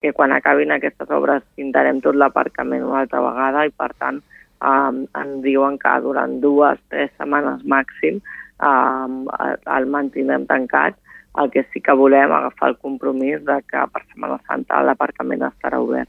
que quan acabin aquestes obres pintarem tot l'aparcament una altra vegada i per tant eh, ens diuen que durant dues, tres setmanes màxim eh, el mantindrem tancat. El que sí que volem agafar el compromís de que per Setmana Santa l'aparcament estarà obert.